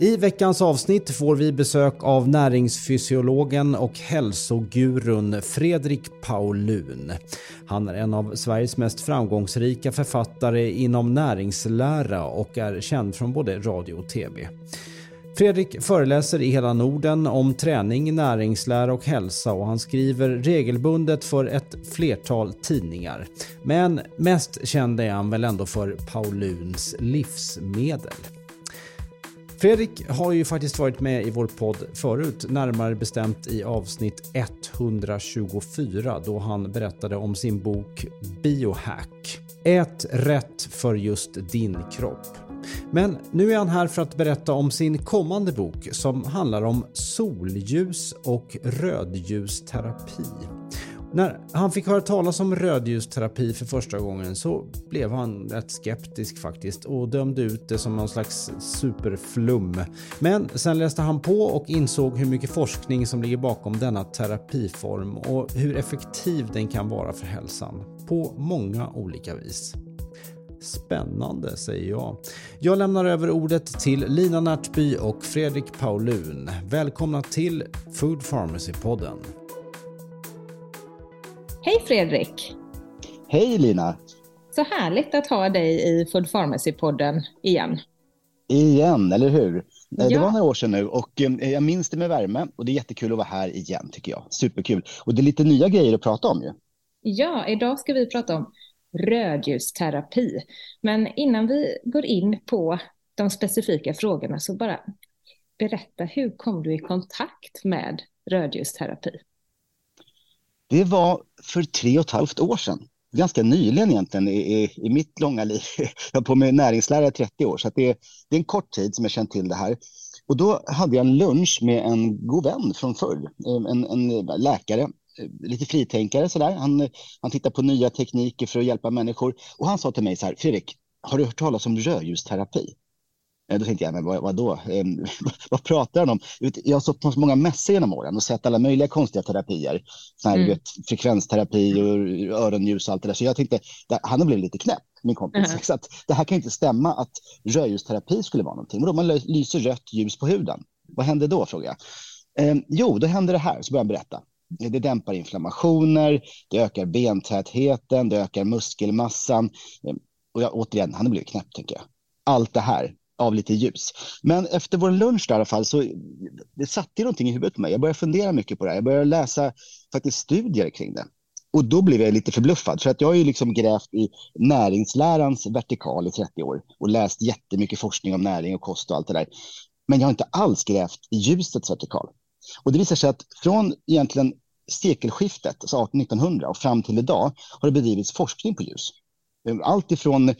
I veckans avsnitt får vi besök av näringsfysiologen och hälsogurun Fredrik Paulun. Han är en av Sveriges mest framgångsrika författare inom näringslära och är känd från både radio och tv. Fredrik föreläser i hela Norden om träning, näringslära och hälsa och han skriver regelbundet för ett flertal tidningar. Men mest känd är han väl ändå för Pauluns livsmedel. Fredrik har ju faktiskt varit med i vår podd förut, närmare bestämt i avsnitt 124 då han berättade om sin bok Biohack. Ät rätt för just din kropp. Men nu är han här för att berätta om sin kommande bok som handlar om solljus och rödljusterapi. När han fick höra talas om rödljusterapi för första gången så blev han rätt skeptisk faktiskt och dömde ut det som någon slags superflum. Men sen läste han på och insåg hur mycket forskning som ligger bakom denna terapiform och hur effektiv den kan vara för hälsan på många olika vis. Spännande säger jag. Jag lämnar över ordet till Lina Närtby och Fredrik Paulun. Välkomna till Food Pharmacy-podden. Hej Fredrik! Hej Lina! Så härligt att ha dig i Food Pharmacy-podden igen. Igen, eller hur? Ja. Det var några år sedan nu och eh, jag minns det med värme och det är jättekul att vara här igen tycker jag. Superkul. Och det är lite nya grejer att prata om ju. Ja, idag ska vi prata om rödljusterapi. Men innan vi går in på de specifika frågorna så bara berätta, hur kom du i kontakt med rödljusterapi? Det var för tre och ett halvt år sedan. Ganska nyligen egentligen i, i, i mitt långa liv. Jag har på med näringslära i 30 år, så det, är, det är en kort tid som jag känt till det här. Och då hade jag en lunch med en god vän från förr, eh, en, en läkare, eh, lite fritänkare sådär. Han, han tittar på nya tekniker för att hjälpa människor. Och han sa till mig så här, Fredrik, har du hört talas om rödljusterapi? Då tänkte jag, men vad, vadå? Ehm, vad pratar han om? Jag har stått på så många mässor genom åren och sett alla möjliga konstiga terapier. Sån här, mm. vet, frekvensterapi och öronljus och allt det där. Så jag tänkte, han har blivit lite knäpp, min kompis. Mm. Så att, det här kan inte stämma att rödljusterapi skulle vara någonting. Och då man lyser rött ljus på huden. Vad händer då, frågar jag. Eh, jo, då händer det här, så börjar han berätta. Det dämpar inflammationer, det ökar bentätheten, det ökar muskelmassan. Ehm, och jag, återigen, han har blivit knäpp, tänker jag. Allt det här av lite ljus. Men efter vår lunch där, i alla fall så det satte någonting i huvudet på mig. Jag började fundera mycket på det här. Jag började läsa faktiskt studier kring det. Och då blev jag lite förbluffad för att jag har ju liksom grävt i näringslärans vertikal i 30 år och läst jättemycket forskning om näring och kost och allt det där. Men jag har inte alls grävt i ljusets vertikal. Och det visar sig att från egentligen sekelskiftet, alltså 1800 och fram till idag har det bedrivits forskning på ljus. Allt ifrån eh,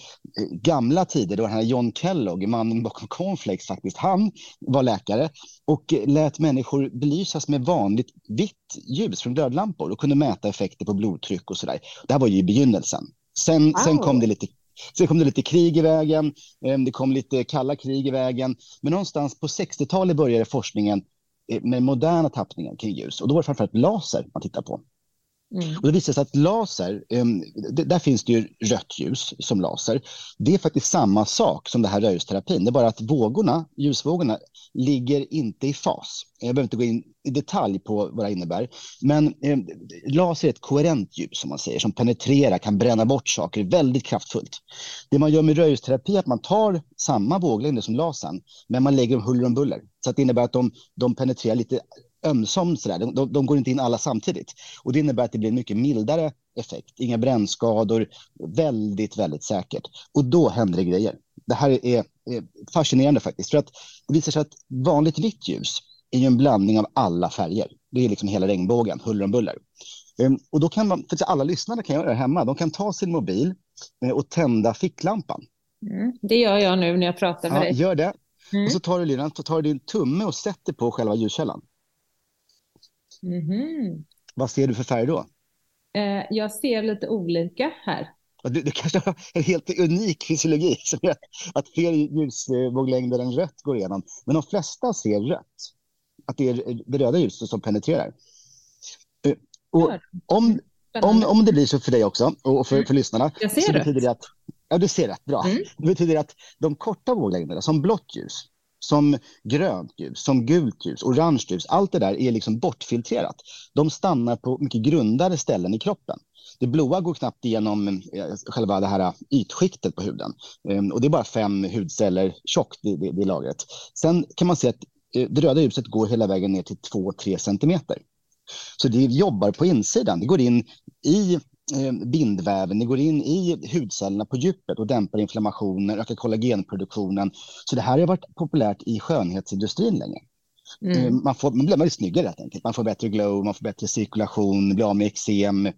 gamla tider, då den här John Kellogg, mannen bakom cornflakes faktiskt, han var läkare och lät människor belysas med vanligt vitt ljus från glödlampor och kunde mäta effekter på blodtryck och sådär. Det här var ju i begynnelsen. Sen, wow. sen kom det lite Sen kom det lite krig i vägen, eh, det kom lite kalla krig i vägen. Men någonstans på 60-talet började forskningen eh, med moderna tappningar kring ljus. Och då var det framförallt laser man tittade på. Mm. Och det visar sig att laser, um, där finns det ju rött ljus som laser. Det är faktiskt samma sak som det här rödljusterapin. Det är bara att vågorna, ljusvågorna ligger inte i fas. Jag behöver inte gå in i detalj på vad det innebär. Men um, laser är ett koherent ljus som man säger, som penetrerar, kan bränna bort saker väldigt kraftfullt. Det man gör med rödljusterapi är att man tar samma våglängder som lasern, men man lägger dem huller om buller. Så att det innebär att de, de penetrerar lite ömsom sådär. De, de, de, går inte in alla samtidigt. Och det innebär att det blir en mycket mildare effekt. Inga brännskador, väldigt, väldigt säkert. Och då händer det grejer. Det här är, är fascinerande faktiskt. För att det visar sig att vanligt vitt ljus är ju en blandning av alla färger. Det är liksom hela regnbågen, huller om buller. Um, och då kan man, för alla lyssnare kan göra det hemma, de kan ta sin mobil uh, och tända ficklampan. Mm, det gör jag nu när jag pratar med ja, dig. Gör det. Mm. Och så tar du, tar du din tumme och sätter på själva ljuskällan. Mm. Vad ser du för färg då? Eh, jag ser lite olika här. Du, du kanske har en helt unik fysiologi som gör att fler ljusvåglängder än rött går igenom. Men de flesta ser rött. Att det är det röda ljuset som penetrerar. Eh, och om, om, om det blir så för dig också och för, för lyssnarna. Jag ser så betyder det att, ja, du ser rätt. Bra. Mm. Det betyder att de korta våglängderna, som blått ljus, som grönt ljus, som gult ljus, orange ljus, allt det där är liksom bortfiltrerat. De stannar på mycket grundare ställen i kroppen. Det blåa går knappt igenom eh, själva det här eh, ytskiktet på huden. Ehm, och det är bara fem hudceller tjockt, i det, det lagret. Sen kan man se att eh, det röda ljuset går hela vägen ner till 2-3 centimeter. Så det jobbar på insidan. Det går in i bindväven, det går in i hudcellerna på djupet och dämpar inflammationer, ökar kollagenproduktionen. Så det här har varit populärt i skönhetsindustrin länge. Eh, Mm. Man, får, man blir snyggare helt enkelt. Man får bättre glow, man får bättre cirkulation, blir av med eksem, eh,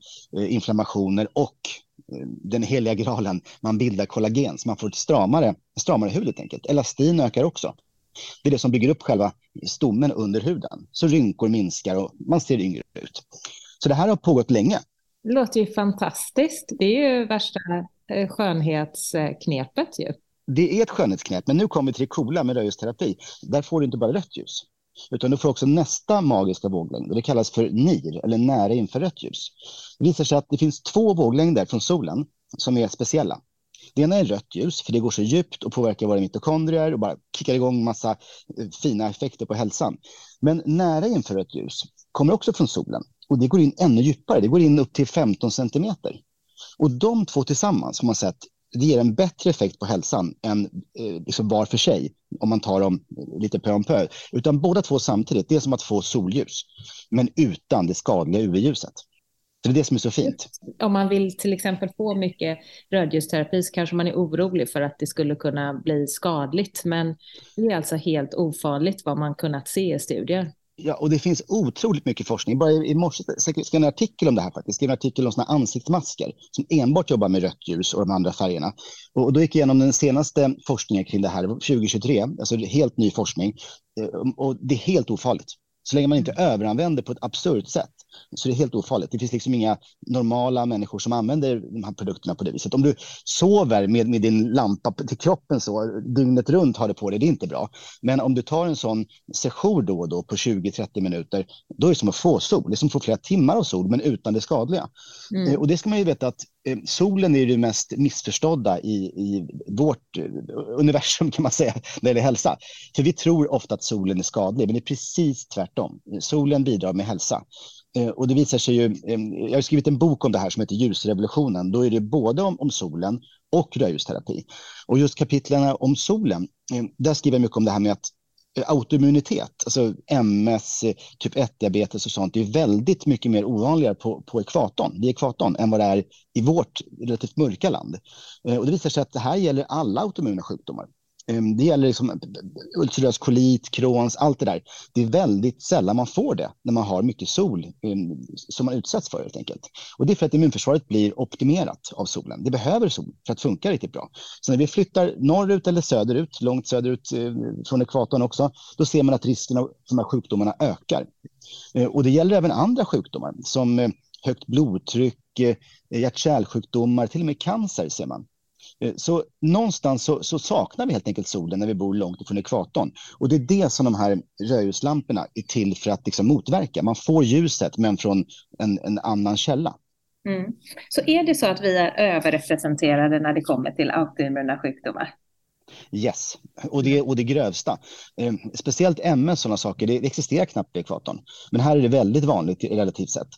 inflammationer och eh, den heliga graalen, man bildar kollagen så man får ett stramare, stramare hud helt enkelt. Elastin ökar också. Det är det som bygger upp själva stommen under huden. Så rynkor minskar och man ser yngre ut. Så det här har pågått länge. Det låter ju fantastiskt. Det är ju värsta eh, skönhetsknepet ju. Det är ett skönhetsknep, men nu kommer vi till det coola med rödljusterapi. Där får du inte bara rött ljus, utan du får också nästa magiska våglängd. Det kallas för NIR, eller nära infrarött ljus. Det visar sig att det finns två våglängder från solen som är speciella. Det ena är rött ljus, för det går så djupt och påverkar våra mitokondrier och bara kickar igång massa eh, fina effekter på hälsan. Men nära infrarött ljus kommer också från solen och det går in ännu djupare. Det går in upp till 15 centimeter. Och de två tillsammans har man sett det ger en bättre effekt på hälsan än eh, liksom var för sig, om man tar dem lite pö om pö. Utan båda två samtidigt, det är som att få solljus, men utan det skadliga UV-ljuset. Det är det som är så fint. Om man vill till exempel få mycket rödljusterapi så kanske man är orolig för att det skulle kunna bli skadligt. Men det är alltså helt ofarligt vad man kunnat se i studier. Ja, och det finns otroligt mycket forskning. Bara i, i morse skrev jag en artikel om det här faktiskt. skrev en artikel om såna ansiktsmasker som enbart jobbar med rött ljus och de andra färgerna. Och, och då gick jag igenom den senaste forskningen kring det här, 2023, alltså helt ny forskning. Eh, och det är helt ofarligt. Så länge man inte överanvänder på ett absurt sätt så det är helt ofarligt. Det finns liksom inga normala människor som använder de här produkterna på det viset. Om du sover med, med din lampa till kroppen så dygnet runt har det på dig, det är inte bra. Men om du tar en sån session då och då på 20-30 minuter, då är det som att få sol. Det är som att få flera timmar av sol, men utan det skadliga. Mm. Eh, Och det ska man ju veta att eh, solen är det mest missförstådda i, i vårt eh, universum kan man säga, när det gäller hälsa. För vi tror ofta att solen är skadlig, men det är precis tvärtom. Solen bidrar med hälsa. Eh, och det visar sig ju, jag har skrivit en bok om det här som heter Ljusrevolutionen. Då är det både om, om solen och rödljusterapi. Och just kapitlen om solen, där skriver jag mycket om det här med att eh, autoimmunitet, alltså MS, eh, typ 1-diabetes och sånt, det är väldigt mycket mer ovanligare på, på ekvatorn, vid ekvatorn än vad det är i vårt relativt mörka land. Och det visar sig att det här gäller alla autoimmuna sjukdomar. Ehm, det gäller liksom eh, ulcerös kolit, Crohns, allt det där. Det är väldigt sällan man får det när man har mycket sol ehm, som man utsätts för helt enkelt. Och det är för att immunförsvaret blir optimerat av solen. Det behöver sol för att funka riktigt bra. Så när vi flyttar norrut eller söderut, långt söderut eh, från ekvatorn också, då ser man att risken för de här sjukdomarna ökar. Eh, och det gäller även andra sjukdomar som högt blodtryck, hjärt-kärlsjukdomar, till och med cancer ser man. Eh, Så någonstans så, så saknar vi helt enkelt solen när vi bor långt ifrån ekvatorn. Och det är det som de här rödljuslamporna är till för att liksom motverka. Man får ljuset men från en, en annan källa. Mm. Så är det så att vi är överrepresenterade när det kommer till autoimmuna sjukdomar? Yes, och det, och det grövsta. Eh, speciellt MS, sådana saker, det, det existerar knappt på ekvatorn. Men här är det väldigt vanligt relativt sett.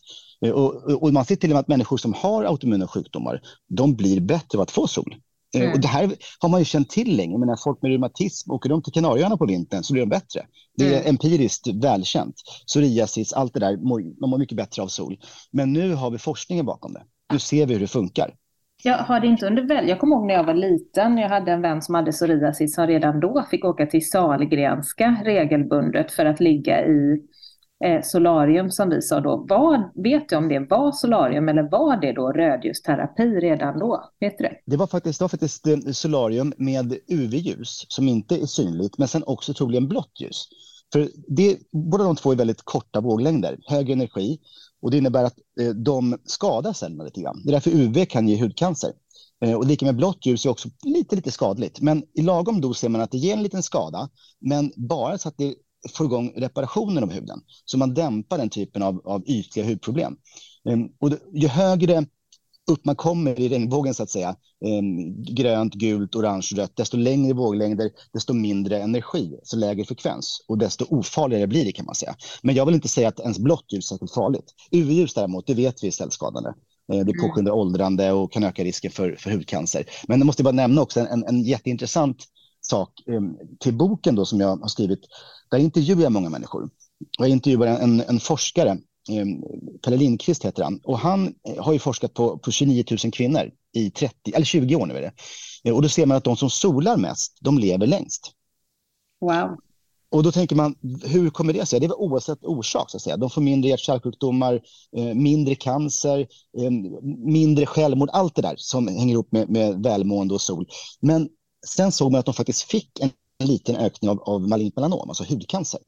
Eh, och, och man ser till och med att människor som har autoimmuna sjukdomar, de blir bättre av att få sol. Eh, mm. Och det här har man ju känt till länge. Men när folk med reumatism åker de till Kanarieöarna på vintern så blir de bättre. Det är mm. empiriskt välkänt. Psoriasis, allt det där, man mår mycket bättre av sol. Men nu har vi forskningen bakom det. Nu ser vi hur det funkar. Jag har det inte under väl. Jag kommer ihåg när jag var liten, jag hade en vän som hade psoriasis som redan då fick åka till Salgrenska regelbundet för att ligga i Eh, solarium som vi sa då. Vad, vet du om det var solarium eller var det då rödljusterapi redan då? Vet du det? Det var faktiskt, det var faktiskt eh, solarium med UV-ljus som inte är synligt, men sen också troligen blått ljus. För det, båda de två är väldigt korta våglängder, hög energi och det innebär att eh, de skadar cellerna lite grann. Det är därför UV kan ge hudcancer. Eh, och lika med blått ljus är också lite, lite skadligt. Men i lagom dos ser man att det ger en liten skada, men bara så att det får igång reparationen av huden. Så man dämpar den typen av, av ytliga hudproblem. Ehm, och ju högre upp man kommer i regnbågen så att säga, ehm, grönt, gult, orange, rött, desto längre våglängder, desto mindre energi, så lägre frekvens och desto ofarligare blir det kan man säga. Men jag vill inte säga att ens blått ljus är särskilt farligt. UV-ljus däremot, det vet vi är cellskadande. Eh, det påskyndar mm. åldrande och kan öka risken för, för hudcancer. Men jag måste bara nämna också en, en jätteintressant sak um, till boken då som jag har skrivit. Där intervjuar jag många människor. Jag intervjuar en, en forskare Ehm, Pelle Lindqvist heter han. Och han eh, har ju forskat på, på 29 000 kvinnor i 30, eller 20 år nu är det. Eh, och då ser man att de som solar mest, de lever längst. Wow. Och då tänker man, hur kommer det sig? Det är väl oavsett orsak, så att säga. De får mindre hjärt-kärlsjukdomar, eh, mindre cancer, mindre självmord, allt det där som hänger ihop med, med välmående och sol. Men sen såg man att de faktiskt fick en, en liten ökning av, av malignt melanom, alltså hudcancer.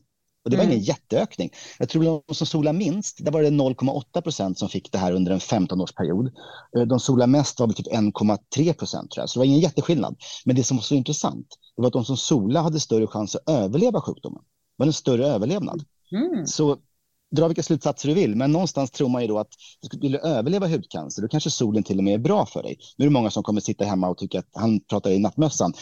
Och det var mm. ingen jätteökning. Jag tror de som solar minst, där var det 0,8 procent som fick det här under en 15-årsperiod. Eh, de solar mest var väl typ 1,3 procent tror jag, så det var ingen jätteskillnad. Men det som var så intressant, det var att de som solar hade större chans att överleva sjukdomen. Det var en större överlevnad. Mm. Så dra vilka slutsatser du vill, men någonstans tror man ju då att vill du överleva hudcancer, då kanske solen till och med är bra för dig. Nu är det många som kommer sitta hemma och tycka att han pratar i nattmössan.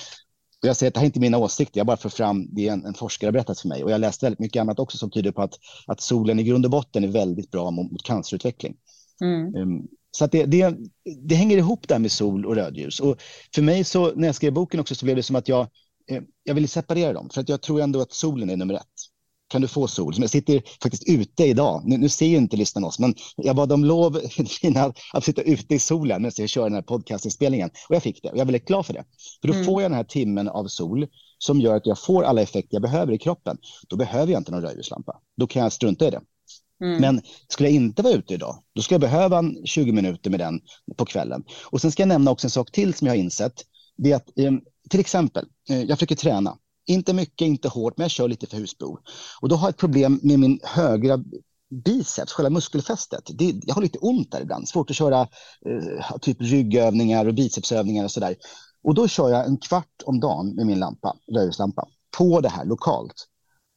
Och jag säger att det här är inte mina åsikter, jag bara för fram det en, en forskare berättat för mig. Och jag läste väldigt mycket annat också som tyder på att, att solen i grund och botten är väldigt bra mot, mot cancerutveckling. Mm. Um, så att det, det, det, hänger ihop där med sol och rödljus. Och för mig så när jag skrev boken också så blev det som att jag, eh, jag ville separera dem. För att jag tror ändå att solen är nummer ett kan du få sol. Jag sitter faktiskt ute idag. Nu, nu ser ju inte lyssnarna oss, men jag bad om lov att, att sitta ute i solen medan jag kör den här podcastinspelningen. Och jag fick det. Och jag är väldigt glad för det. För då mm. får jag den här timmen av sol som gör att jag får alla effekter jag behöver i kroppen. Då behöver jag inte någon rödljuslampa. Då kan jag strunta i det. Mm. Men skulle jag inte vara ute idag, då ska jag behöva 20 minuter med den på kvällen. Och sen ska jag nämna också en sak till som jag har insett. Det är att eh, till exempel, eh, jag försöker träna inte mycket, inte hårt, men jag kör lite för husbehov. Och då har jag ett problem med min högra biceps, själva muskelfästet. Det, jag har lite ont där ibland, svårt att köra eh, typ ryggövningar och bicepsövningar och sådär. Och då kör jag en kvart om dagen med min lampa, rödljuslampa, på det här lokalt.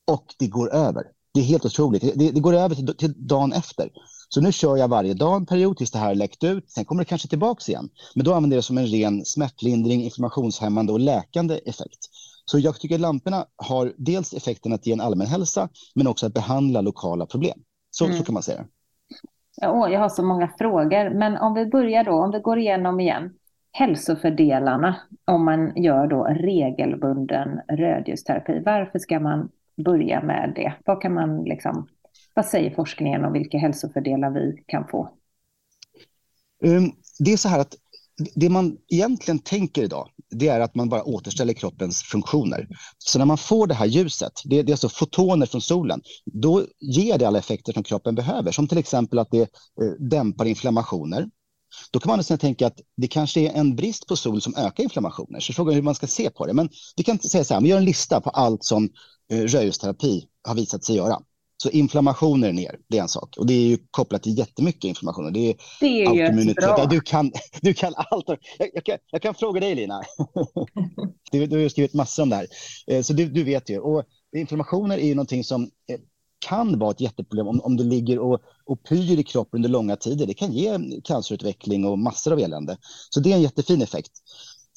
Och det går över. Det är helt otroligt. Det, det går över till, till, dagen efter. Så nu kör jag varje dag en period tills det här har läckt ut. Sen kommer det kanske tillbaka igen. Men då använder jag det som en ren smärtlindring, inflammationshämmande och läkande effekt. Så jag tycker lamporna har dels effekten att ge en allmän hälsa, men också att behandla lokala problem. Så, mm. så kan man säga. Ja, jag har så många frågor, men om vi börjar då, om vi går igenom igen. Hälsofördelarna om man gör då regelbunden rödljusterapi. Varför ska man börja med det? Vad kan man liksom, vad säger forskningen om vilka hälsofördelar vi kan få? Um, det är så här att det man egentligen tänker idag, det är att man bara återställer kroppens funktioner. Så när man får det här ljuset, det, det är alltså fotoner från solen, då ger det alla effekter som kroppen behöver. Som till exempel att det eh, dämpar inflammationer. Då kan man nästan tänka att det kanske är en brist på sol som ökar inflammationer. Så frågan är hur man ska se på det. Men vi kan säga så här, vi gör en lista på allt som eh, rödljusterapi har visat sig göra. Så inflammationer ner, det är en sak. Och det är ju kopplat till jättemycket inflammationer. Det är, det är bra. Du kan, du kan allt. Jag, jag, kan, jag kan fråga dig, Lina. du, du har skrivit massor om det här. Eh, så du, du vet ju. Och inflammationer är ju någonting som eh, kan vara ett jätteproblem om, om det ligger och, och pyr i kroppen under långa tider. Det kan ge cancerutveckling och massor av elände. Så det är en jättefin effekt.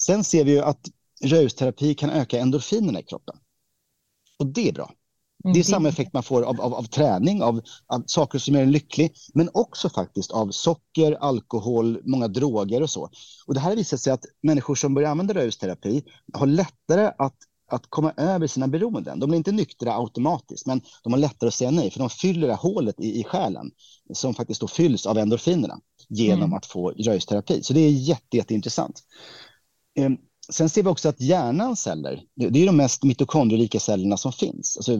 Sen ser vi ju att rödljusterapi kan öka endorfinerna i kroppen. Och det är bra. Det är mm. samma effekt man får av, av, av träning, av, av, saker som gör en lycklig, men också faktiskt av socker, alkohol, många droger och så. Och det här har visat sig att människor som börjar använda rörelseterapi har lättare att att komma över sina beroenden. De blir inte nyktra automatiskt, men de har lättare att säga nej, för de fyller det hålet i, i själen som faktiskt då fylls av endorfinerna genom mm. att få rörelseterapi. Så det är jätte, jätteintressant. Ehm, Sen ser vi också att hjärnans celler, det är de mest mitokondrierika cellerna som finns. Alltså,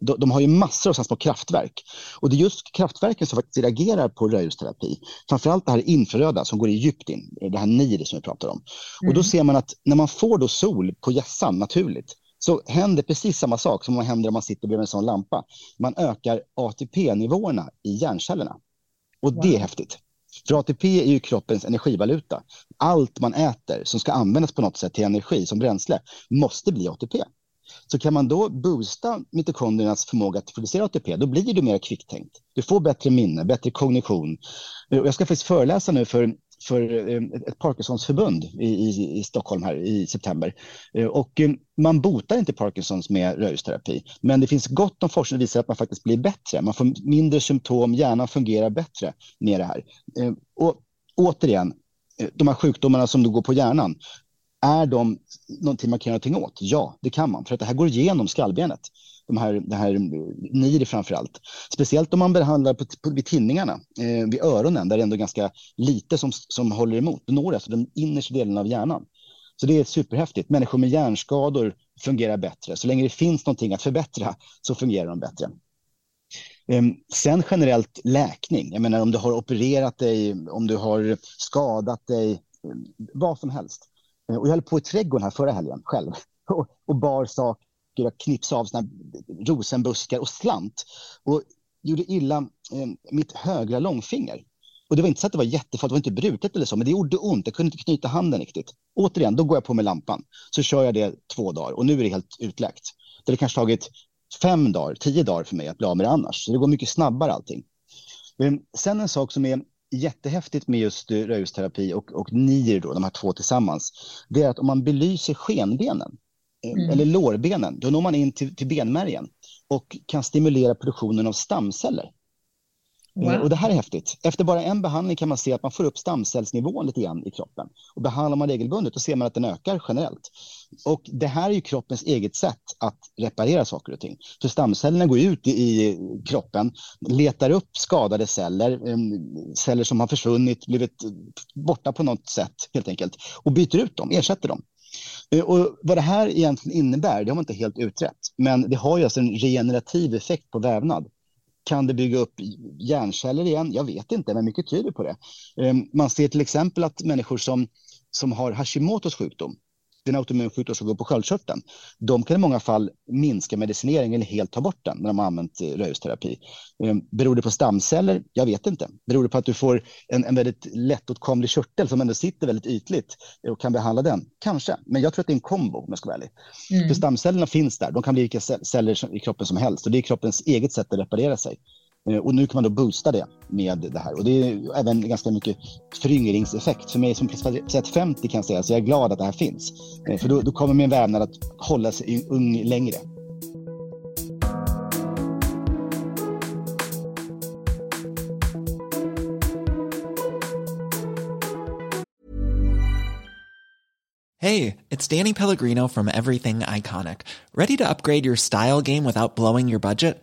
de, de, har ju massor av små kraftverk. Och det är just kraftverken som faktiskt reagerar på röjusterapi. Framförallt det här infraröda som går djupt in, det här NIR som vi pratar om. Mm. Och då mm. ser man att när man får då sol på hjässan naturligt, så händer precis samma sak som händer om man sitter bredvid en sån lampa. Man ökar ATP-nivåerna i hjärncellerna. Och wow. det är häftigt. För ATP är ju kroppens energivaluta. Allt man äter som ska användas på något sätt till energi som bränsle måste bli ATP. Så kan man då boosta mitokondriernas förmåga att producera ATP, då blir du mer kvicktänkt. Du får bättre minne, bättre kognition. Jag ska faktiskt föreläsa nu för för eh, ett Parkinsons-förbund i, i, i, Stockholm här i september. Eh, och eh, man botar inte Parkinsons med rörelseterapi, men det finns gott om forskning som visar att man faktiskt blir bättre. Man får mindre symptom, hjärnan fungerar bättre med det här. Och återigen, de här sjukdomarna som då går på hjärnan, är de någonting man kan göra någonting åt? Ja, det kan man, för att det här går igenom skallbenet de här, det här NIR framför allt. Speciellt om man behandlar på, på, vid tinningarna, eh, vid öronen, där det är ändå ganska lite som, som håller emot. Det når alltså den innersta delen av hjärnan. Så det är superhäftigt. Människor med hjärnskador fungerar bättre. Så länge det finns någonting att förbättra så fungerar de bättre. Ehm, sen generellt läkning. Jag menar om du har opererat dig, om du har skadat dig, eh, vad som helst. Eh, och jag höll på i trädgården här förra helgen själv och, och bar böcker och knipsa av såna rosenbuskar och slant. Och gjorde illa eh, mitt högra långfinger. Och det var inte så att det var jättefarligt, det var inte brutet eller så, men det gjorde ont. Jag kunde inte knyta handen riktigt. Återigen, då går jag på med lampan. Så kör jag det två dagar och nu är det helt utläkt. Det hade kanske tagit fem dagar, tio dagar för mig att bli av med det annars. Så det går mycket snabbare allting. Sen en sak som är jättehäftigt med just eh, rödljusterapi och, och NIR, då, de här två tillsammans, det är att om man belyser skenbenen, mm. eller lårbenen, då når man in till, till benmärgen och kan stimulera produktionen av stamceller. Eh, wow. Och det här är häftigt. Efter bara en behandling kan man se att man får upp stamcellsnivån lite grann i kroppen. Och behandlar man regelbundet då ser man att den ökar generellt. Och det här är ju kroppens eget sätt att reparera saker och ting. För stamcellerna går ut i, kroppen, letar upp skadade celler, celler som har försvunnit, blivit borta på något sätt helt enkelt, och byter ut dem, ersätter dem. Eh, och vad det här egentligen innebär, det har man inte helt utrett. Men det har ju alltså en regenerativ effekt på vävnad. Kan det bygga upp hjärnceller igen? Jag vet inte, men mycket tyder på det. Ehm, man ser till exempel att människor som, som har Hashimotos sjukdom, en autoimmun sjukdom som går på sköldkörteln. De kan i många fall minska medicinering eller helt ta bort den när de har använt eh, rörelseterapi. Ehm, beror det på stamceller? Jag vet inte. Beror det på att du får en, en väldigt lättåtkomlig körtel som ändå sitter väldigt ytligt och kan behandla den? Kanske, men jag tror att det är en kombo om jag ska vara ärlig. Mm. För stamcellerna finns där. De kan bli vilka celler i kroppen som helst och det är kroppens eget sätt att reparera sig. Eh, och nu kan man då boosta det med det här. Och det är även ganska mycket föryngringseffekt. För mig som precis 50 kan jag säga, så jag är glad att det här finns. Eh, för då, då kommer min vävnad att hålla sig ung längre. Hej, det är Danny Pellegrino från Everything Iconic. Ready to upgrade your style game without blowing your budget?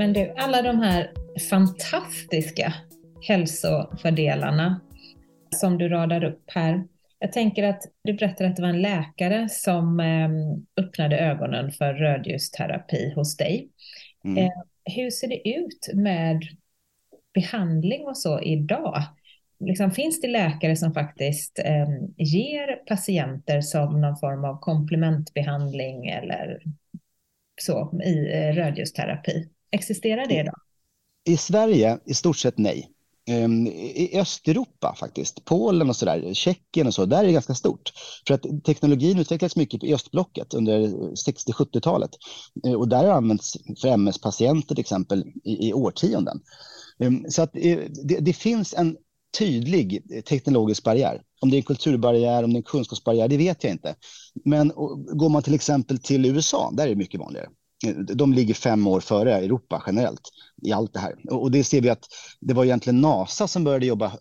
Men du, alla de här fantastiska hälsofördelarna som du radar upp här. Jag tänker att du berättade att det var en läkare som ehm, öppnade ögonen för rödljusterapi hos dig. Mm. Eh, hur ser det ut med behandling och så idag? Liksom, finns det läkare som faktiskt eh, ger patienter som någon form av komplementbehandling eller så i eh, rödljusterapi? Existerar det idag? I Sverige i stort sett nej. Ehm, I Östeuropa faktiskt, Polen och sådär, Tjeckien och så, där är det ganska stort. För att teknologin utvecklades mycket i östblocket under 60-70-talet. Eh, och där har använts för MS-patienter till exempel i, i årtionden. Ehm, så att eh, det, det, finns en tydlig teknologisk barriär. Om det är en kulturbarriär, om det är en kunskapsbarriär, det vet jag inte. Men går man till exempel till USA, där är det mycket vanligare. De ligger fem år före Europa generellt i allt det här. Och det ser vi att det var egentligen NASA som började jobba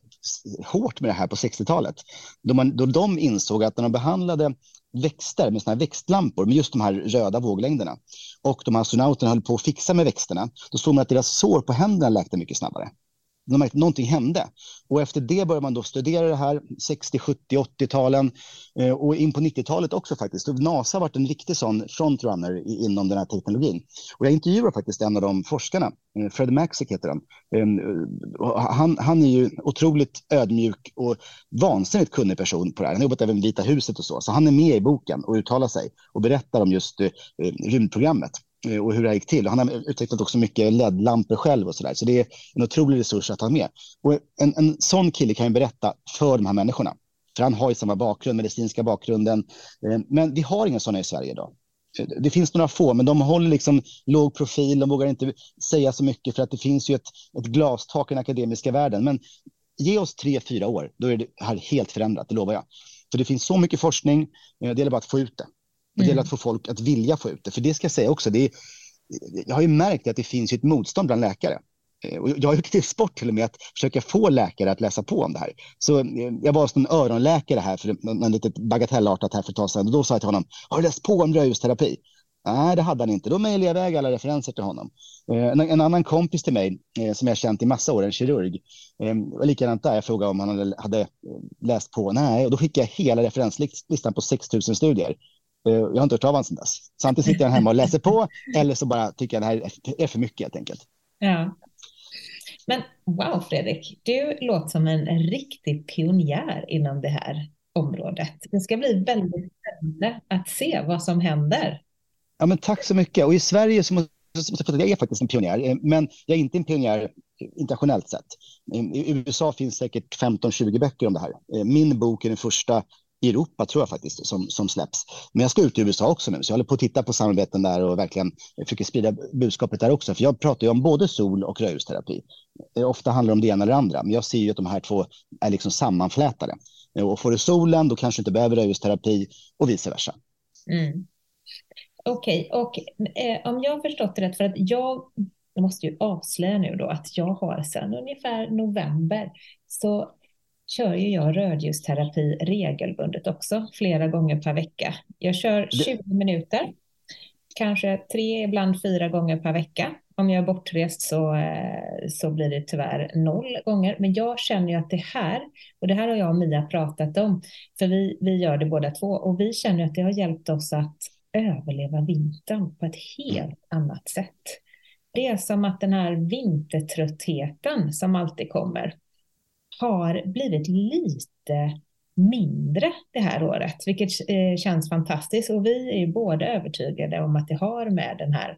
hårt med det här på 60-talet. Då, man, då de insåg att när de behandlade växter med såna här växtlampor med just de här röda våglängderna och de astronauterna höll på att fixa med växterna, då såg man att deras sår på händerna läkte mycket snabbare de märkte att någonting hände. Och efter det började man då studera det här, 60, 70, 80-talen eh, och in på 90-talet också faktiskt. Och NASA har varit en riktig sån frontrunner inom den här teknologin. Och jag intervjuar faktiskt en av de forskarna, eh, Fred Maxick heter han. Eh, han. Han är ju otroligt ödmjuk och vansinnigt kunnig person på det här. Han har jobbat även Vita huset och så, så han är med i boken och uttalar sig och berättar om just eh, eh rymdprogrammet. Eh, och hur det här gick till. Han har utvecklat också mycket LED-lampor själv och så där. Så det är en otrolig resurs att ha med. Och en, en sån kille kan ju berätta för de här människorna. För han har ju samma bakgrund, medicinska bakgrunden. Eh, men vi har inga sådana i Sverige idag. Eh, det finns några få, men de håller liksom låg profil. De vågar inte säga så mycket för att det finns ju ett, ett glastak i den akademiska världen. Men ge oss tre, fyra år, då är det här helt förändrat, det lovar jag. För det finns så mycket forskning, det gäller bara att få ut det. Det gäller mm. att få folk att vilja få ut det. För det ska jag säga också, det är, jag har ju märkt att det finns ett motstånd bland läkare. Eh, och jag har gjort till sport till och med att försöka få läkare att läsa på om det här. Så eh, jag var hos en öronläkare här för en litet bagatellartat här för ett tag sedan. Och då sa jag till honom, har du läst på om rödljusterapi? Nej, det hade han inte. Då mejlade jag iväg alla referenser till honom. Eh, en, en, annan kompis till mig som jag känt i massa år, en kirurg, var likadant där. Jag frågade om han hade, hade läst på. Nej, och då skickade jag hela referenslistan på 6 000 studier. Eh, jag har inte hört av honom sedan dess. Så antingen sitter jag hemma och läser på eller så bara tycker jag det här är för mycket helt enkelt. Ja. Men wow Fredrik, du låter som en riktig pionjär inom det här området. Det ska bli väldigt spännande att se vad som händer. Ja, men tack så mycket. Och i Sverige så måste jag är faktiskt en pionjär, eh, men jag är inte en pionjär internationellt sett. I USA finns säkert 15-20 böcker om det här. Eh, min bok är den första i Europa tror jag faktiskt som, som släpps. Men jag ska ut i USA också nu, så jag håller på att titta på samarbeten där och verkligen försöker sprida budskapet där också. För jag pratar ju om både sol och rödljusterapi. Eh, ofta handlar det om det ena eller det andra, men jag ser ju att de här två är liksom sammanflätade. Eh, och får du solen, då kanske du inte behöver rödljusterapi och vice versa. Mm. Okej, okay. och eh, om jag har förstått det rätt, för att jag, jag måste ju avslöja nu då att jag har sedan ungefär november så kör ju jag rödljusterapi regelbundet också, flera gånger per vecka. Jag kör 20 minuter, kanske tre, ibland fyra gånger per vecka. Om jag är bortrest så, eh, så blir det tyvärr noll gånger. Men jag känner ju att det här, och det här har jag och Mia pratat om, för vi, vi gör det båda två, och vi känner att det har hjälpt oss att överleva vintern på ett helt annat sätt. Det är som att den här vintertröttheten som alltid kommer, har blivit lite mindre det här året, vilket eh, känns fantastiskt. Och vi är ju båda övertygade om att det har med den här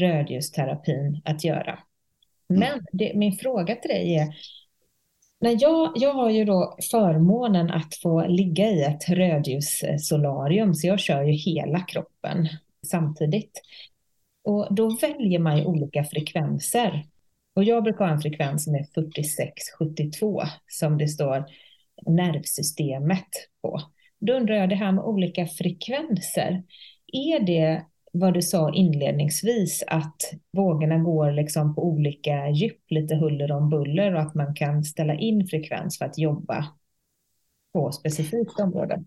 rödljusterapin att göra. Mm. Men det, min fråga till dig är, när jag, jag har ju då förmånen att få ligga i ett rödljussolarium, så jag kör ju hela kroppen samtidigt. Och då väljer man ju olika frekvenser. Och jag brukar ha en frekvens som är 4672 som det står nervsystemet på. Då undrar jag det här med olika frekvenser. Är det vad du sa inledningsvis att vågorna går liksom på olika djup, lite huller om buller och att man kan ställa in frekvens för att jobba på specifikt område?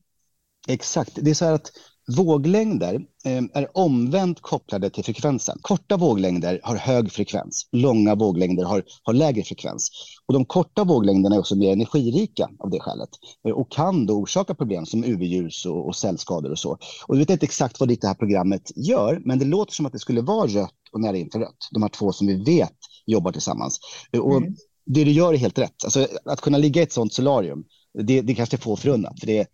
Exakt. Det är så här att Våglängder eh, är omvänt kopplade till frekvensen. Korta våglängder har hög frekvens, långa våglängder har, har lägre frekvens. Och de korta våglängderna är också mer energirika av det skälet eh, och kan då orsaka problem som UV-ljus och, och cellskador och så. Och jag vet inte exakt vad det här programmet gör, men det låter som att det skulle vara rött och nära infrarött, de här två som vi vet jobbar tillsammans. Eh, och mm. Det du gör är helt rätt. Alltså, att kunna ligga i ett sånt solarium, det, det kanske är få förunnat, för det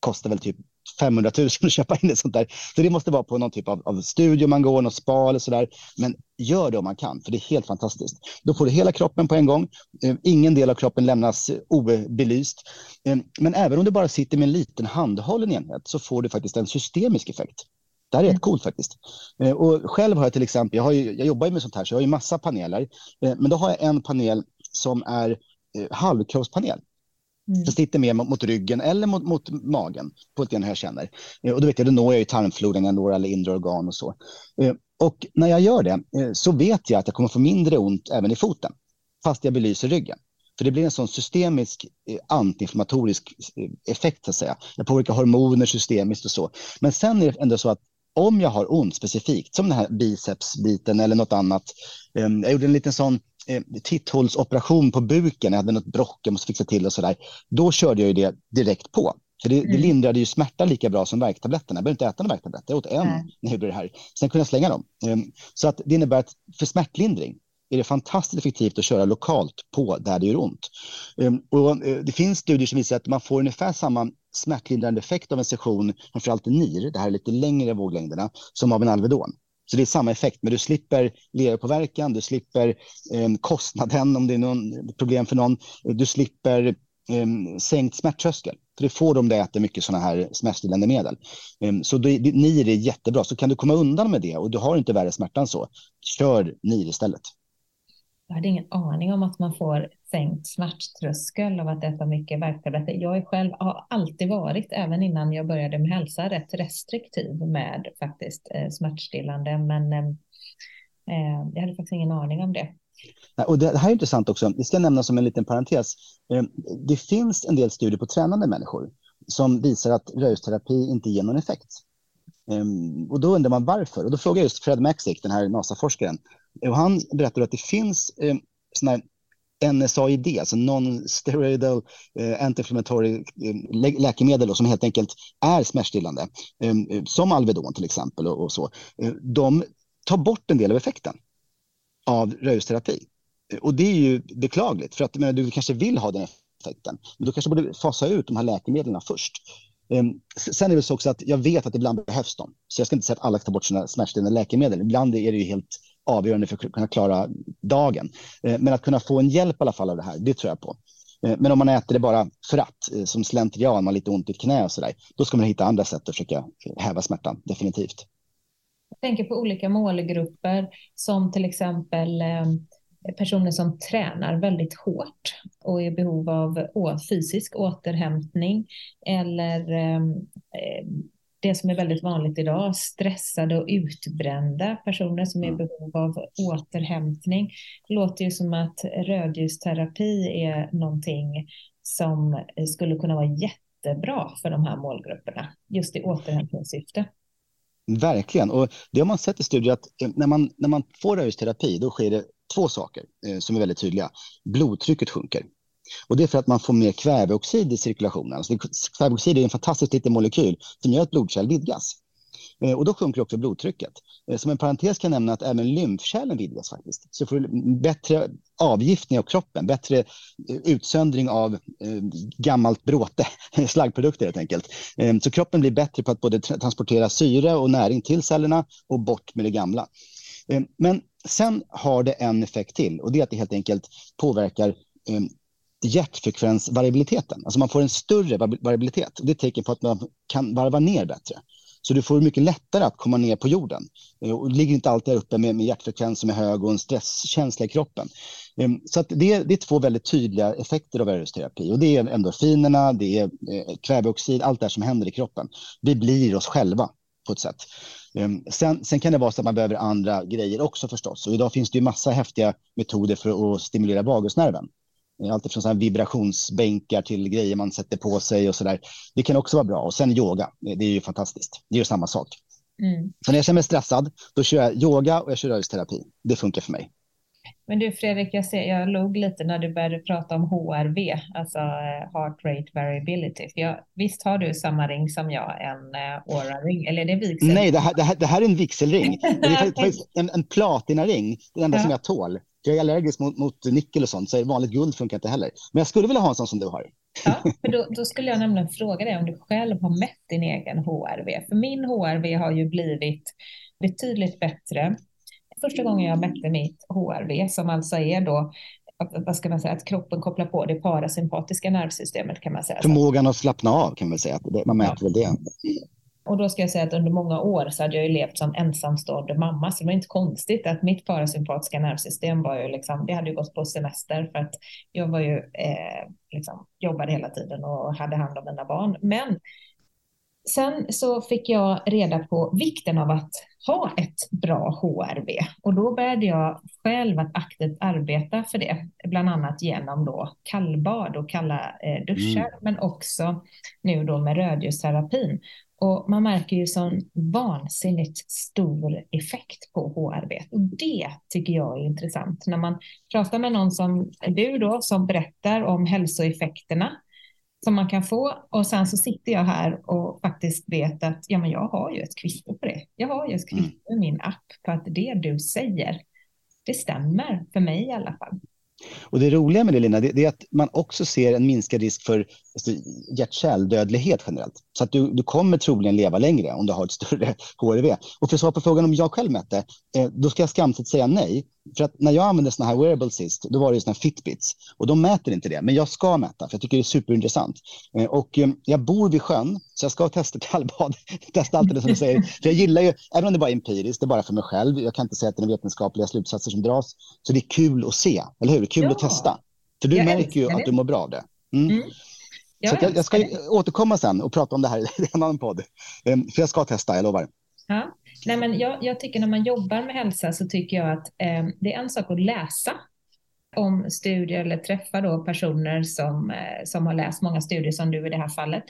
kostar väl typ 500 000 att köpa in ett sånt där. Så det måste vara på någon typ av, av studio man går, något spa eller så där. Men gör det om man kan, för det är helt fantastiskt. Då får du hela kroppen på en gång. Eh, ingen del av kroppen lämnas obelyst. Eh, men även om du bara sitter med en liten handhållen enhet så får du faktiskt en systemisk effekt. Det här är rätt mm. coolt faktiskt. Eh, och själv har jag till exempel, jag, ju, jag jobbar ju med sånt här, så jag har ju massa paneler. Men då har jag en panel som är halvkroppspanel. Mm. Den sitter mer mot, mot, ryggen eller mot, mot magen på ett hur jag känner. Eh, och då vet jag, då når jag ju tarmfloden, jag når alla inre organ och så. Eh, och när jag gör det eh, så vet jag att jag kommer få mindre ont även i foten, fast jag belyser ryggen. För det blir en sån systemisk antiinflammatorisk effekt, så att säga. Jag påverkar hormoner systemiskt och så. Men sen är det ändå så att om jag har ont specifikt, som den här bicepsbiten eller något annat. Jag gjorde en liten sån eh, titthålsoperation på buken, jag hade något brock jag måste fixa till och sådär. Då körde jag ju det direkt på. För det, mm. det lindrade ju smärta lika bra som värktabletterna. Jag behöver inte äta några värktabletter, jag åt en mm. när jag gjorde det här. Sen kunde jag slänga dem. Um, så att det innebär att för smärtlindring är det fantastiskt effektivt att köra lokalt på där det gör ont. Um, och, uh, det finns studier som visar att man får ungefär samma smärtlindrande effekt av en session, framförallt i NIR, det här är lite längre våglängderna, som av en Alvedon. Så det är samma effekt, men du slipper leverpåverkan, du slipper eh, kostnaden om det är någon problem för någon, du slipper eh, sänkt smärttröskel. För det får de du äter mycket sådana här smärtstillande medel. Eh, så det, det, NIR är jättebra. Så kan du komma undan med det och du har inte värre smärta än så, kör NIR istället. Jag hade ingen aning om att man får sänkt smärttröskel av att äta mycket värktabletter. Jag är själv, har alltid varit, även innan jag började med hälsa, rätt restriktiv med faktiskt eh, smärtstillande. Men eh, eh, jag hade faktiskt ingen aning om det. Och det här är intressant också. Det ska nämnas som en liten parentes. Eh, det finns en del studier på tränande människor som visar att rörelseterapi inte ger någon effekt. Ehm, och då undrar man varför. Och då frågar jag just Fred Maxick, den här NASA-forskaren. Och han berättar att det finns eh, såna här NSAID, alltså non-steroidal eh, anti-inflammatory eh, lä läkemedel då, som helt enkelt är smärtstillande, eh, som Alvedon till exempel och, och så. Eh, de tar bort en del av effekten av rörelseterapi. Eh, och det är ju beklagligt, för att men, du kanske vill ha den effekten, men då kanske borde fasa ut de här läkemedlen först. Ehm, sen är det så också att jag vet att ibland behövs de, så jag ska inte säga att alla ska ta bort sina smärtstillande läkemedel. Ibland är det ju helt avgörande för att kunna klara dagen. Eh, men att kunna få en hjälp i alla fall av det här, det tror jag på. Eh, men om man äter det bara för att, eh, som slentrian, man har lite ont i ett knä och så där, då ska man hitta andra sätt att försöka häva smärtan, definitivt. Jag tänker på olika målgrupper som till exempel personer som tränar väldigt hårt och är i behov av fysisk återhämtning eller det som är väldigt vanligt idag, stressade och utbrända personer som är i mm. behov av återhämtning. Det låter ju som att rödljusterapi är någonting som skulle kunna vara jättebra för de här målgrupperna, just i återhämtningssyfte. Verkligen, och det har man sett i studier att eh, när man, när man får rödljusterapi, då sker det två saker eh, som är väldigt tydliga. Blodtrycket sjunker. Och det är för att man får mer kväveoxid i cirkulationen. Alltså, kväveoxid är en fantastisk liten molekyl som gör att blodkärl vidgas. Eh, och då sjunker också blodtrycket. Eh, som en parentes kan jag nämna att även lymfkärlen vidgas faktiskt. Så får du bättre avgiftning av kroppen, bättre eh, utsöndring av gammalt bråte, slaggprodukter helt enkelt. Så kroppen blir bättre på att både transportera syre och näring till cellerna och bort med det gamla. Men sen har det en effekt till och det är att det helt enkelt påverkar hjärtfrekvensvariabiliteten. Alltså man får en större variabilitet. Det är ett tecken på att man kan varva ner bättre. Så du får mycket lättare att komma ner på jorden. Du och ligger inte alltid uppe med, med hjärtfrekvens som är hög och en stresskänsla i kroppen. Ehm, så det, det, är två väldigt tydliga effekter av rörelseterapi. Och det är endorfinerna, det är eh, kväveoxid, allt det här som händer i kroppen. Vi blir oss själva på ett sätt. Ehm, sen, sen, kan det vara så att man behöver andra grejer också förstås. Och idag finns det ju massa häftiga metoder för att stimulera vagusnerven. Allt från vibrationsbänkar till grejer man sätter på sig och så där. Det kan också vara bra. Och sen yoga, det är ju fantastiskt. Det är ju samma sak. Mm. Så när jag känner mig stressad, då kör jag yoga och jag kör rörelseterapi. Det funkar för mig. Men du Fredrik, jag, ser, jag log lite när du började prata om HRV, alltså eh, heart rate variability. Jag, visst har du samma ring som jag, en uh, Aura-ring, eller är det vigsel? Nej, det här, det här, det här är en vigselring. det är faktiskt en, en platinaring, det enda ja. som jag tål. Jag är allergisk mot, mot nickel och sånt, så vanligt guld funkar inte heller. Men jag skulle vilja ha en sån som du har. Ja, för då, då, skulle jag nämligen fråga dig om du själv har mätt din egen HRV. För min HRV har ju blivit betydligt bättre första gången jag mätte mitt HRV, som alltså är då vad ska man säga, att kroppen kopplar på det parasympatiska nervsystemet kan man säga. Förmågan att slappna av kan man säga, man mäter ja. väl det. Och då ska jag säga att under många år så hade jag ju levt som ensamstående mamma, så det var inte konstigt att mitt parasympatiska nervsystem var ju liksom, det hade ju gått på semester för att jag var ju, eh, liksom, jobbade hela tiden och hade hand om mina barn. Men Sen så fick jag reda på vikten av att ha ett bra HRV och då började jag själv att aktivt arbeta för det, bland annat genom då kallbad och kalla eh, duschar, mm. men också nu då med rödljusterapin. Och man märker ju sån vansinnigt stor effekt på HRV och det tycker jag är intressant. När man pratar med någon som du då som berättar om hälsoeffekterna som man kan få. Och sen så sitter jag här och faktiskt vet att ja, men jag har ju ett kvitto på det. Jag har ju ett kvitto i min app på att det du säger, det stämmer för mig i alla fall. Och det roliga med det, Lina, det, är att man också ser en minskad risk för alltså, hjärt-kärldödlighet generellt. Så att du, du kommer troligen leva längre om du har ett större HRV. Och för att svara på frågan om jag själv mätte, eh, då ska jag skamset säga nej. För att när jag använde såna här wearables sist, då var det såna här Fitbits. Och de mäter inte det, men jag ska mäta, för jag tycker det är superintressant. Eh, och eh, jag bor vid sjön, så jag ska testa kallbad. testa allt det som du säger. För jag gillar ju, även om det bara är empiriskt, det är bara för mig själv. Jag kan inte säga att det är vetenskapliga slutsatser som dras. Så det är kul att se, eller hur? Kul ja. att testa. För du jag märker ju att du mår bra av det. Mm. Mm. Jag, så jag, jag, ska återkomma sen och prata om det här i en annan podd. Eh, för jag ska testa, jag lovar. Ja. Nej, men jag, jag tycker när man jobbar med hälsa så tycker jag att eh, det är en sak att läsa om studier eller träffa då personer som, eh, som har läst många studier som du i det här fallet.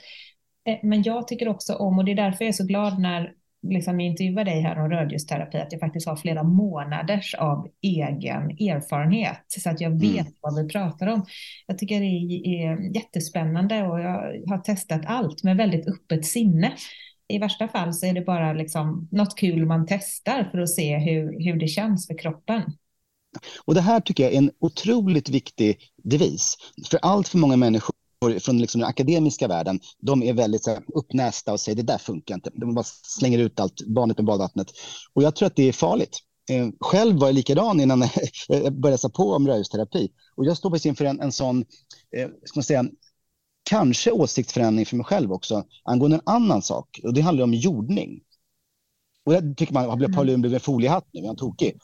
Eh, men jag tycker också om, och det är därför jag är så glad när liksom jag intervjuar dig här om rödljusterapi, att jag faktiskt har flera månaders av egen erfarenhet så att jag vet mm. vad vi pratar om. Jag tycker det är jättespännande och jag har testat allt med väldigt öppet sinne i värsta fall så är det bara liksom något kul man testar för att se hur, hur det känns för kroppen. Och det här tycker jag är en otroligt viktig devis. För allt för många människor från liksom den akademiska världen, de är väldigt så här, uppnästa och säger det där funkar inte. De bara slänger ut allt, barnet med badvattnet. Och jag tror att det är farligt. Eh, själv var jag likadan innan jag började läsa på om rörelseterapi. Och jag står precis inför en, en sån, eh, ska man säga, kanske åsiktsförändring för mig själv också angående en annan sak. Och det handlar om jordning. Och det tycker man, har Paul mm. Lund blivit en foliehatt nu? Är han tokig?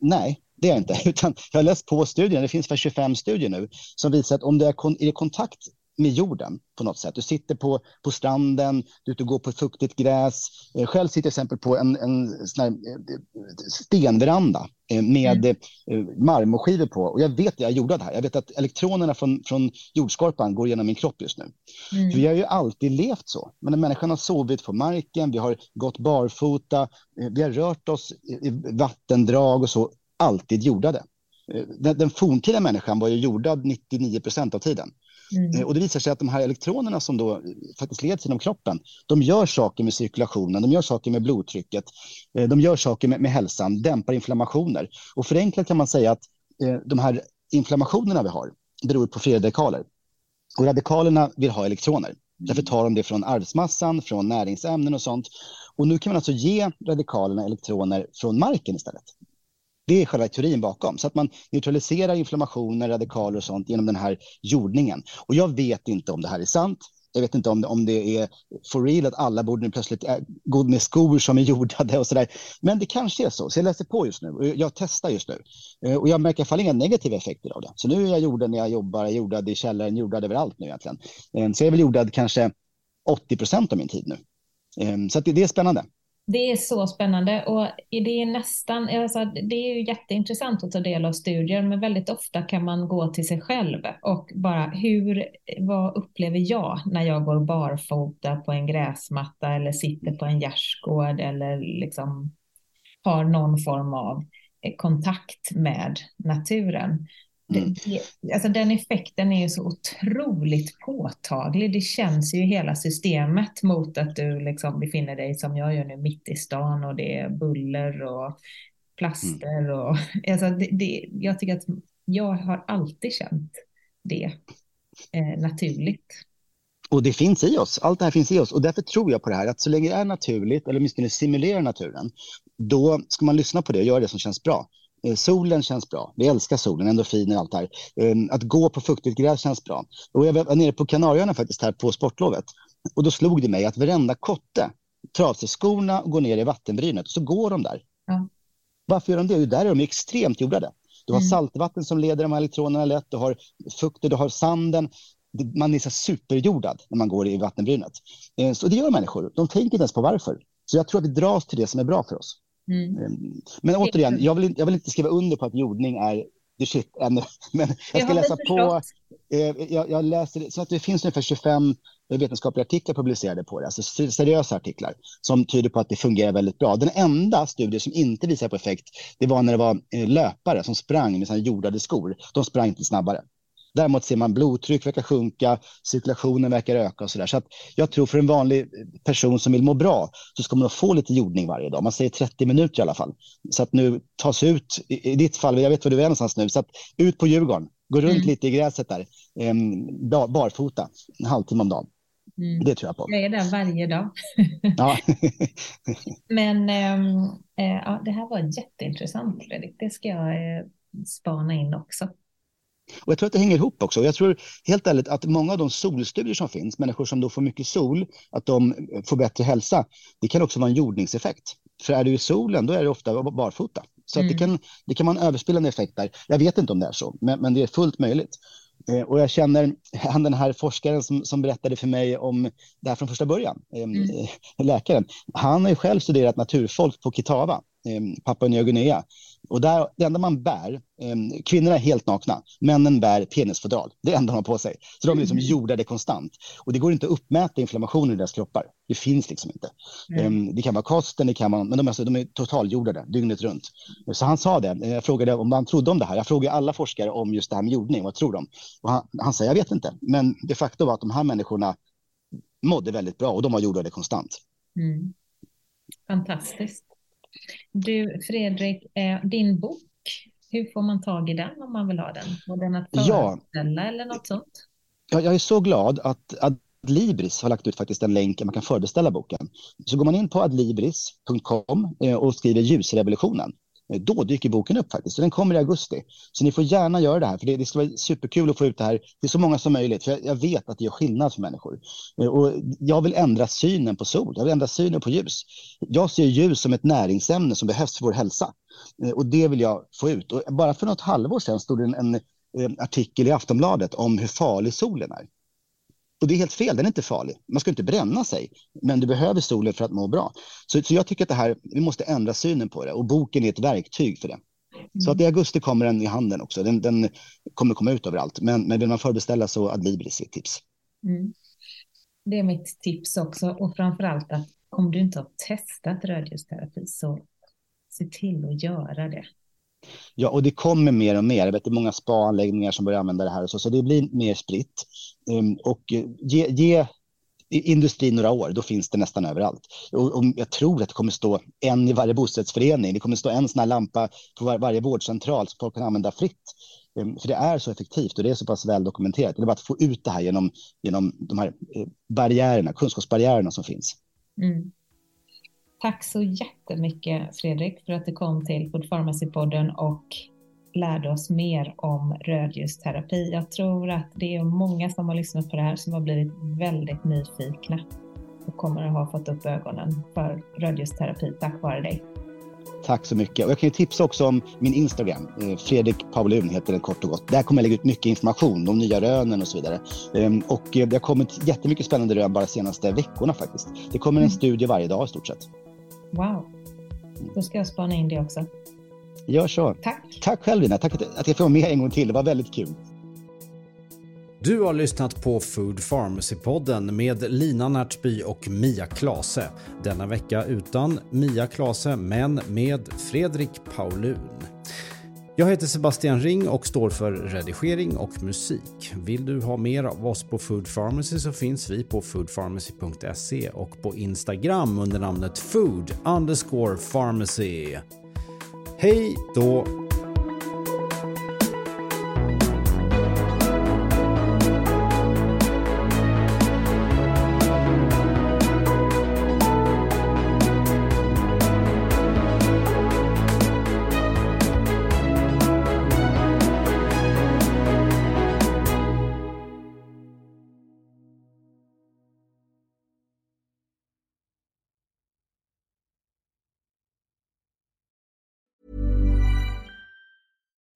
Nej, det är jag inte. Utan jag har läst på studien, det finns för 25 studier nu, som visar att om du är i kontakt med jorden på något sätt. Du sitter på, på stranden, du är ute och går på fuktigt gräs. Eh, själv sitter jag till exempel på en, en sån här eh, stenveranda eh, med mm. marmorskivor på. Och jag vet, jag gjorde det här, jag vet att elektronerna från, från jordskorpan går genom min kropp just nu. Mm. För vi har ju alltid levt så. Men människan har sovit på marken, vi har gått barfota, vi har rört oss i vattendrag och så, alltid jordade. Den, den forntida människan var ju jordad 99 procent av tiden. Mm. Eh, och det visar sig att de här elektronerna som då faktiskt leds genom kroppen, de gör saker med cirkulationen, de gör saker med blodtrycket, eh, de gör saker med, med hälsan, dämpar inflammationer. Och förenklat kan man säga att eh, de här inflammationerna vi har beror på fria radikaler. Och radikalerna vill ha elektroner. Därför tar de det från arvsmassan, från näringsämnen och sånt. Och nu kan man alltså ge radikalerna elektroner från marken istället. Det är själva teorin bakom, så att man neutraliserar inflammationer, radikaler och sånt genom den här jordningen. Och jag vet inte om det här är sant. Jag vet inte om, om det är for real att alla borde plötsligt eh, gå med skor som är jordade och så där. Men det kanske är så. Så jag läser på just nu och jag testar just nu. Eh, och jag märker i alla fall inga negativa effekter av det. Så nu är jag jordad när jag jobbar, jag jordad i källaren, jordad överallt nu egentligen. Eh, så jag är väl jordad kanske 80 procent av min tid nu. Så det, det är spännande. Det är så spännande och det är nästan, alltså, det är ju jätteintressant att ta del av studier, men väldigt ofta kan man gå till sig själv och bara hur, vad upplever jag när jag går barfota på en gräsmatta eller sitter på en gärdsgård eller liksom har någon form av kontakt med naturen. Mm. Det, alltså den effekten är ju så otroligt påtaglig. Det känns ju hela systemet mot att du liksom befinner dig som jag gör nu mitt i stan och det är buller och plaster mm. och alltså det, det, jag tycker att jag har alltid känt det eh, naturligt. Och det finns i oss, allt det här finns i oss och därför tror jag på det här att så länge det är naturligt eller åtminstone simulerar naturen, då ska man lyssna på det och göra det som känns bra. Eh, solen känns bra. Vi älskar solen, endorfiner och allt det här. Ehm, att gå på fuktigt gräs känns bra. Och jag var nere på Kanarieöarna faktiskt här på sportlovet. Och då slog det mig att varenda kotte tar av sig skorna och går ner i vattenbrynet. Och så går de där. Ja. Varför gör de det? Jo, där är de extremt jordade. Du har mm. saltvatten som leder de här elektronerna lätt. Du har fukten, du har sanden. Man är så superjordad när man går i vattenbrynet. Ehm, så det gör människor. De tänker inte ens på varför. Så jag tror att vi dras till det som är bra för oss. Mm. Ehm, men återigen, jag vill, jag vill inte skriva under på att jordning är the shit ännu. Men jag ska läsa på. Eh, jag, jag, läser, så att det finns ungefär 25 vetenskapliga artiklar publicerade på det, alltså seriösa artiklar som tyder på att det fungerar väldigt bra. Den enda studie som inte visar på effekt, det var när det var eh, löpare som sprang med sina jordade skor. De sprang inte snabbare. Däremot ser man blodtryck verkar sjunka, cirkulationen verkar öka och så där. Så att jag tror för en vanlig person som vill må bra så ska man få lite jordning varje dag. Man säger 30 minuter i alla fall. Så att nu tas ut, i ditt fall, jag vet var du är någonstans nu, så att ut på Djurgården, gå runt mm. lite i gräset där, eh, barfota, en halvtimme om dagen. Mm. Det tror jag på. Jag är där varje dag. ja. Men ähm, äh, ja, det här var jätteintressant, Fredrik. Det ska jag äh, spana in också. Och jag tror att det hänger ihop också. Jag tror helt ärligt att många av de solstudier som finns, människor som då får mycket sol, att de får bättre hälsa, det kan också vara en jordningseffekt. För är du i solen, då är det ofta barfota. Så mm. det, kan, det kan vara en överspelande effekt där. Jag vet inte om det är så, men, men det är fullt möjligt. Eh, och jag känner han den här forskaren som, som berättade för mig om det här från första början, eh, mm. läkaren. Han har ju själv studerat naturfolk på Kitava, eh, Papua Nya Guinea. Och där, det enda man bär, eh, kvinnorna är helt nakna, männen bär penisfodral. Det är det enda de har på sig. Så de är liksom mm. jordade konstant. Och det går inte att uppmäta inflammationer i deras kroppar. Det finns liksom inte. Mm. Eh, det kan vara kosten, det kan vara, men de, alltså, de är totaljordade dygnet runt. Så han sa det, jag frågade om han trodde om det här. Jag frågade alla forskare om just det här med jordning, vad tror de? Och han, han säger, jag vet inte. Men det faktum var att de här människorna mådde väldigt bra och de var jordade konstant. Mm. Fantastiskt. Du Fredrik, eh, din bok, hur får man tag i den om man vill ha den? Går den att föreställa ja. eller något sånt? Ja, jag är så glad att Adlibris har lagt ut faktiskt en länk där man kan förbeställa boken. Så går man in på adlibris.com eh, och skriver ljusrevolutionen Eh, då dyker boken upp faktiskt. Så den kommer i augusti. Så ni får gärna göra det här, för det, det ska vara superkul att få ut det här till så många som möjligt. För jag, jag, vet att det gör skillnad för människor. Eh, och jag vill ändra synen på sol, jag vill ändra synen på ljus. Jag ser ljus som ett näringsämne som behövs för vår hälsa. Eh, och det vill jag få ut. Och bara för något halvår sedan stod det en, en, en artikel i Aftonbladet om hur farlig solen är. Och det är helt fel, den är inte farlig. Man ska inte bränna sig, men du behöver solen för att må bra. Så, så jag tycker att det här, vi måste ändra synen på det och boken är ett verktyg för det. Mm. Så att i augusti kommer den i handeln också. Den, den kommer komma ut överallt. Men, men vill man förbeställa så Adlibris är ett tips. Mm. Det är mitt tips också. Och framför allt att om du inte har testat rödljusterapi så se till att göra det. Ja, och det kommer mer och mer. Jag vet det är många spaanläggningar som börjar använda det här och så, så det blir mer spritt. Um, och eh, ge, ge industrin några år, då finns det nästan överallt. Och, och, jag tror att det kommer stå en i varje bostadsförening. Det kommer stå en sån här lampa på var, varje vårdcentral som folk kan använda fritt. Um, för det är så effektivt och det är så pass väl dokumenterat. Det är bara att få ut det här genom, genom de här eh, barriärerna, kunskapsbarriärerna som finns. Mm. Tack så jättemycket Fredrik för att du kom till Food Pharmacy-podden och lärde oss mer om rödljusterapi. Jag tror att det är många som har lyssnat på det här som har blivit väldigt nyfikna och kommer att ha fått upp ögonen för rödljusterapi tack vare dig. Tack så mycket. Och jag kan ju tipsa också om min Instagram. Eh, Fredrik Paulun heter den kort och gott. Där kommer jag lägga ut mycket information om nya rönen och så vidare. Ehm, och eh, det har kommit jättemycket spännande rön bara de senaste veckorna faktiskt. Det kommer en mm. studie varje dag i stort sett. Wow. Då ska jag spana in det också. Gör så. Tack. Tack själv Lina, tack att jag får vara med en gång till. Det var väldigt kul. Du har lyssnat på Food Pharmacy-podden med Lina Närtby och Mia Klase. Denna vecka utan Mia Klase, men med Fredrik Paulun. Jag heter Sebastian Ring och står för redigering och musik. Vill du ha mer av oss på Food Pharmacy så finns vi på foodpharmacy.se och på Instagram under namnet food underscore pharmacy. Hej då!